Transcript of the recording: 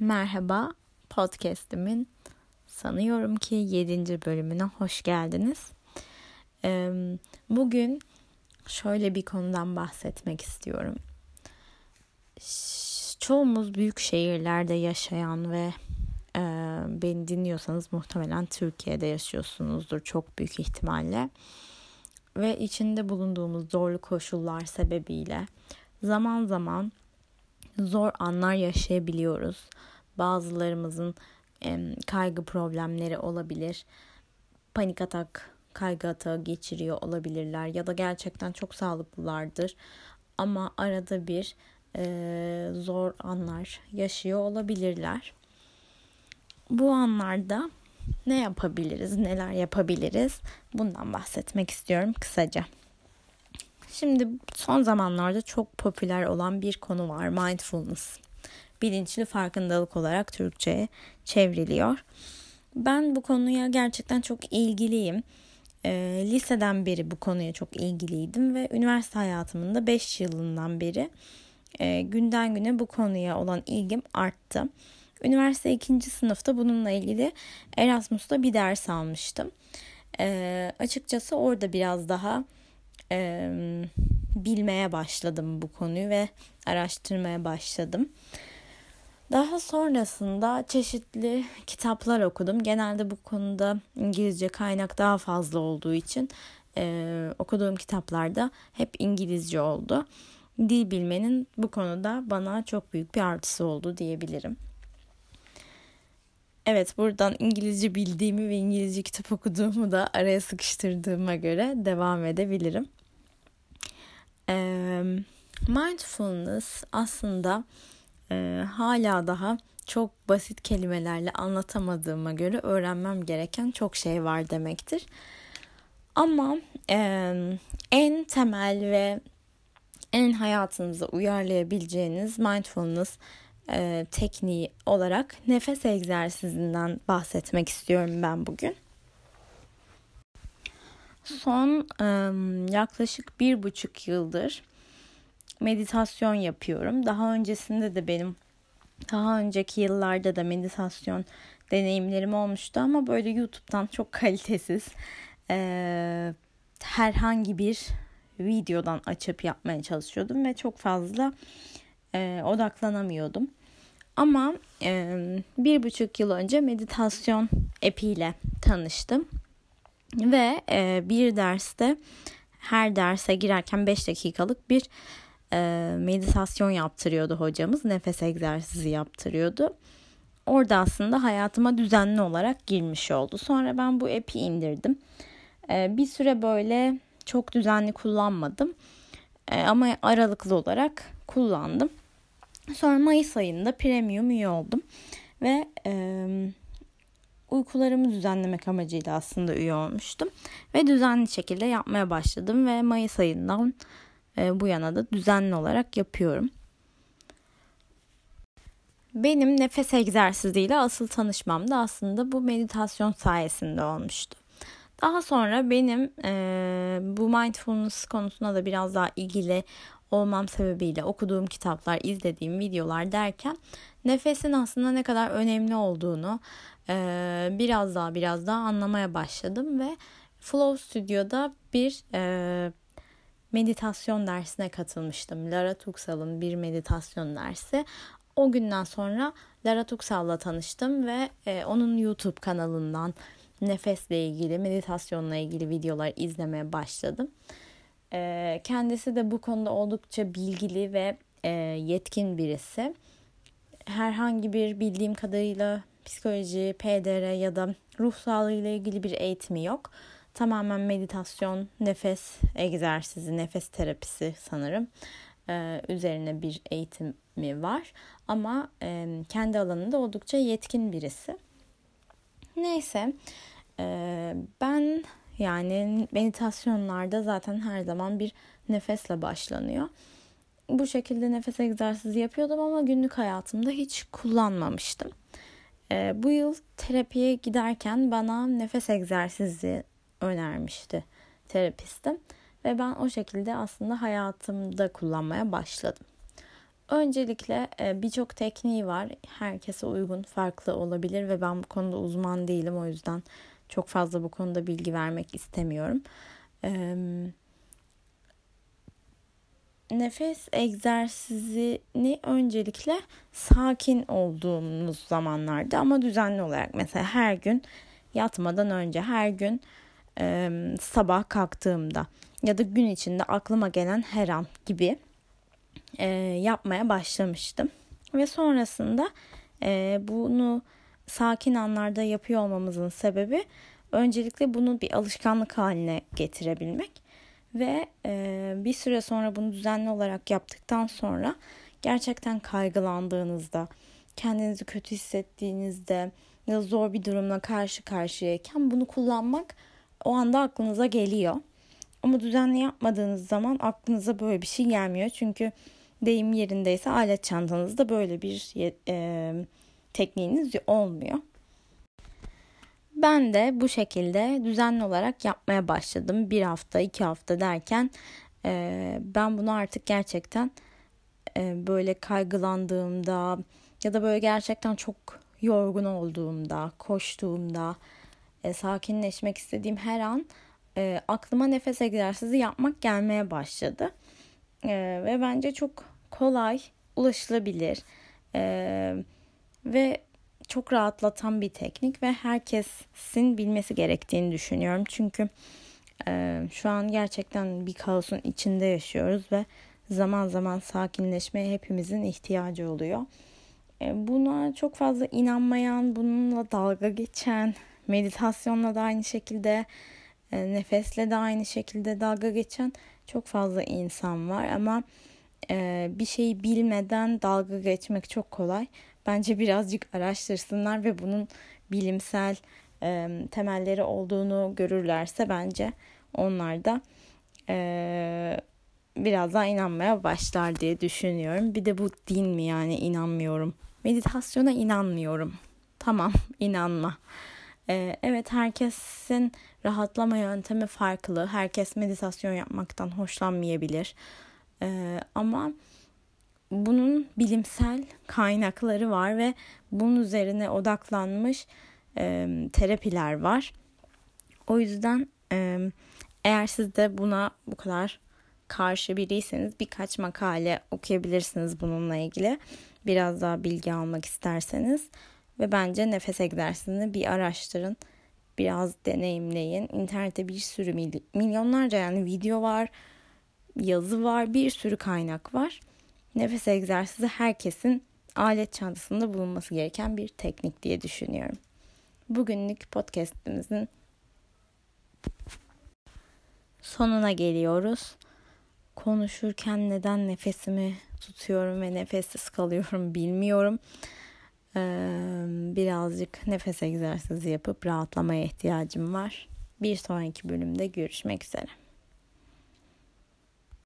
Merhaba, podcast'imin sanıyorum ki 7. bölümüne hoş geldiniz. Bugün şöyle bir konudan bahsetmek istiyorum. Çoğumuz büyük şehirlerde yaşayan ve beni dinliyorsanız muhtemelen Türkiye'de yaşıyorsunuzdur çok büyük ihtimalle. Ve içinde bulunduğumuz zorlu koşullar sebebiyle zaman zaman zor anlar yaşayabiliyoruz. Bazılarımızın kaygı problemleri olabilir. Panik atak, kaygı atağı geçiriyor olabilirler ya da gerçekten çok sağlıklılardır. Ama arada bir e, zor anlar yaşıyor olabilirler. Bu anlarda ne yapabiliriz, neler yapabiliriz? Bundan bahsetmek istiyorum kısaca. Şimdi son zamanlarda çok popüler olan bir konu var mindfulness. Bilinçli farkındalık olarak Türkçe'ye çevriliyor. Ben bu konuya gerçekten çok ilgiliyim. E, liseden beri bu konuya çok ilgiliydim ve üniversite hayatımın da 5 yılından beri e, günden güne bu konuya olan ilgim arttı. Üniversite ikinci sınıfta bununla ilgili Erasmus'ta bir ders almıştım. E, açıkçası orada biraz daha e, bilmeye başladım bu konuyu ve araştırmaya başladım. Daha sonrasında çeşitli kitaplar okudum. Genelde bu konuda İngilizce kaynak daha fazla olduğu için e, okuduğum kitaplarda hep İngilizce oldu. Dil bilmenin bu konuda bana çok büyük bir artısı oldu diyebilirim. Evet buradan İngilizce bildiğimi ve İngilizce kitap okuduğumu da araya sıkıştırdığıma göre devam edebilirim. Ee, mindfulness aslında e, hala daha çok basit kelimelerle anlatamadığıma göre öğrenmem gereken çok şey var demektir. Ama e, en temel ve en hayatınıza uyarlayabileceğiniz mindfulness e, tekniği olarak nefes egzersizinden bahsetmek istiyorum ben bugün. Son e, yaklaşık bir buçuk yıldır meditasyon yapıyorum. Daha öncesinde de benim daha önceki yıllarda da meditasyon deneyimlerim olmuştu ama böyle YouTube'dan çok kalitesiz e, herhangi bir videodan açıp yapmaya çalışıyordum ve çok fazla e, odaklanamıyordum. Ama e, bir buçuk yıl önce meditasyon epiyle tanıştım ve e, bir derste her derse girerken 5 dakikalık bir e, meditasyon yaptırıyordu hocamız. Nefes egzersizi yaptırıyordu. Orada aslında hayatıma düzenli olarak girmiş oldu. Sonra ben bu app'i indirdim. E, bir süre böyle çok düzenli kullanmadım. E, ama aralıklı olarak kullandım. Sonra Mayıs ayında premium üye oldum. Ve e, uykularımı düzenlemek amacıyla aslında üye olmuştum. Ve düzenli şekilde yapmaya başladım. Ve Mayıs ayından e, bu yana da düzenli olarak yapıyorum. Benim nefes egzersiziyle asıl tanışmam da aslında bu meditasyon sayesinde olmuştu. Daha sonra benim e, bu mindfulness konusuna da biraz daha ilgili olmam sebebiyle okuduğum kitaplar, izlediğim videolar derken nefesin aslında ne kadar önemli olduğunu e, biraz daha biraz daha anlamaya başladım ve Flow Studio'da bir e, meditasyon dersine katılmıştım. Lara Tuksal'ın bir meditasyon dersi. O günden sonra Lara Tuksal'la tanıştım ve e, onun YouTube kanalından nefesle ilgili, meditasyonla ilgili videolar izlemeye başladım. E, kendisi de bu konuda oldukça bilgili ve e, yetkin birisi. Herhangi bir bildiğim kadarıyla psikoloji, PDR ya da ruh sağlığı ilgili bir eğitimi yok tamamen meditasyon, nefes egzersizi, nefes terapisi sanırım ee, üzerine bir eğitimi var. Ama e, kendi alanında oldukça yetkin birisi. Neyse e, ben yani meditasyonlarda zaten her zaman bir nefesle başlanıyor. Bu şekilde nefes egzersizi yapıyordum ama günlük hayatımda hiç kullanmamıştım. E, bu yıl terapiye giderken bana nefes egzersizi önermişti terapistim. Ve ben o şekilde aslında hayatımda kullanmaya başladım. Öncelikle e, birçok tekniği var. Herkese uygun, farklı olabilir ve ben bu konuda uzman değilim. O yüzden çok fazla bu konuda bilgi vermek istemiyorum. Nefes egzersizini öncelikle sakin olduğumuz zamanlarda ama düzenli olarak mesela her gün yatmadan önce her gün sabah kalktığımda ya da gün içinde aklıma gelen her an gibi yapmaya başlamıştım. Ve sonrasında bunu sakin anlarda yapıyor olmamızın sebebi öncelikle bunu bir alışkanlık haline getirebilmek ve e, bir süre sonra bunu düzenli olarak yaptıktan sonra gerçekten kaygılandığınızda, kendinizi kötü hissettiğinizde ya zor bir durumla karşı karşıyayken bunu kullanmak o anda aklınıza geliyor. Ama düzenli yapmadığınız zaman aklınıza böyle bir şey gelmiyor. Çünkü deyim yerindeyse alet çantanızda böyle bir e, tekniğiniz olmuyor. Ben de bu şekilde düzenli olarak yapmaya başladım. Bir hafta, iki hafta derken e, ben bunu artık gerçekten e, böyle kaygılandığımda ya da böyle gerçekten çok yorgun olduğumda, koştuğumda, e, sakinleşmek istediğim her an aklıma nefes egzersizi yapmak gelmeye başladı. Ve bence çok kolay, ulaşılabilir e, ve çok rahatlatan bir teknik ve herkesin bilmesi gerektiğini düşünüyorum. Çünkü e, şu an gerçekten bir kaosun içinde yaşıyoruz ve zaman zaman sakinleşmeye hepimizin ihtiyacı oluyor. E, buna çok fazla inanmayan, bununla dalga geçen, meditasyonla da aynı şekilde, e, nefesle de aynı şekilde dalga geçen çok fazla insan var ama e, bir şeyi bilmeden dalga geçmek çok kolay. Bence birazcık araştırsınlar ve bunun bilimsel e, temelleri olduğunu görürlerse bence onlar da e, biraz daha inanmaya başlar diye düşünüyorum. Bir de bu din mi yani inanmıyorum. Meditasyona inanmıyorum. Tamam inanma. Ee, evet herkesin rahatlama yöntemi farklı. Herkes meditasyon yapmaktan hoşlanmayabilir. Ee, ama bunun bilimsel kaynakları var ve bunun üzerine odaklanmış e, terapiler var. O yüzden e, eğer siz de buna bu kadar karşı biriyseniz birkaç makale okuyabilirsiniz bununla ilgili. Biraz daha bilgi almak isterseniz ve bence nefes egzersizini bir araştırın. Biraz deneyimleyin. İnternette bir sürü milyonlarca yani video var, yazı var, bir sürü kaynak var. Nefes egzersizi herkesin alet çantasında bulunması gereken bir teknik diye düşünüyorum. Bugünlük podcast'imizin sonuna geliyoruz. Konuşurken neden nefesimi tutuyorum ve nefessiz kalıyorum bilmiyorum. birazcık nefes egzersizi yapıp rahatlamaya ihtiyacım var. Bir sonraki bölümde görüşmek üzere.